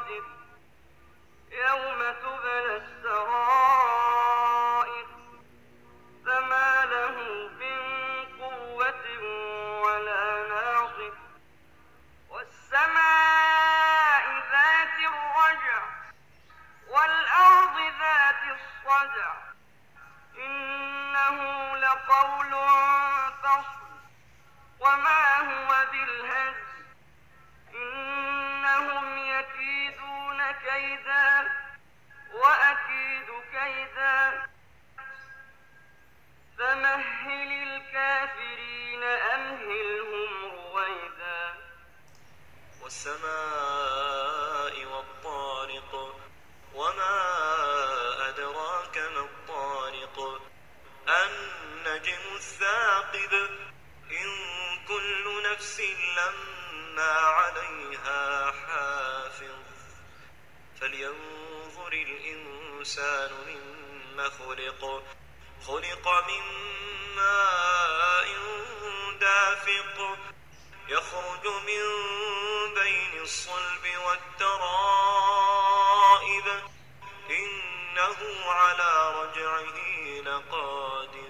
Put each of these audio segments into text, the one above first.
لقادر يوم تبلى السرائر فما له من قوة ولا ناصر والسماء ذات الرجع والأرض ذات الصدع إنه لقول الثاقب إن كل نفس لما عليها حافظ. فلينظر الإنسان مما خلق خلق من ماء دافق. يخرج من بين الصلب والترائب. إنه على رجعه لقادر.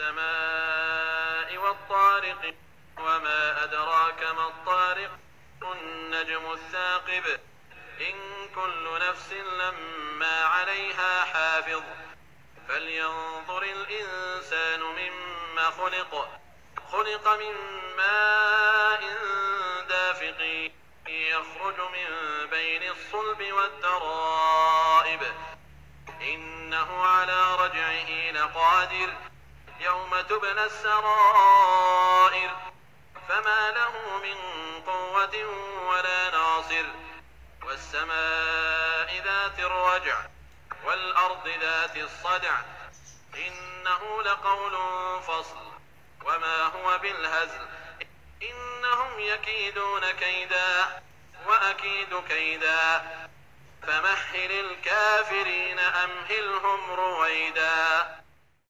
والسماء والطارق وما أدراك ما الطارق النجم الثاقب. إن كل نفس لما عليها حافظ. فلينظر الإنسان مما خلق. خلق من ماء دافق يخرج من بين الصلب والترائب. إنه على رجعه لقادر. تبلى السرائر. فما له من قوة ولا ناصر. والسماء ذات الرجع والأرض ذات الصدع. إنه لقول فصل. وما هو بالهزل. إنهم يكيدون كيدا وأكيد كيدا. فمهل الكافرين أمهلهم رويدا.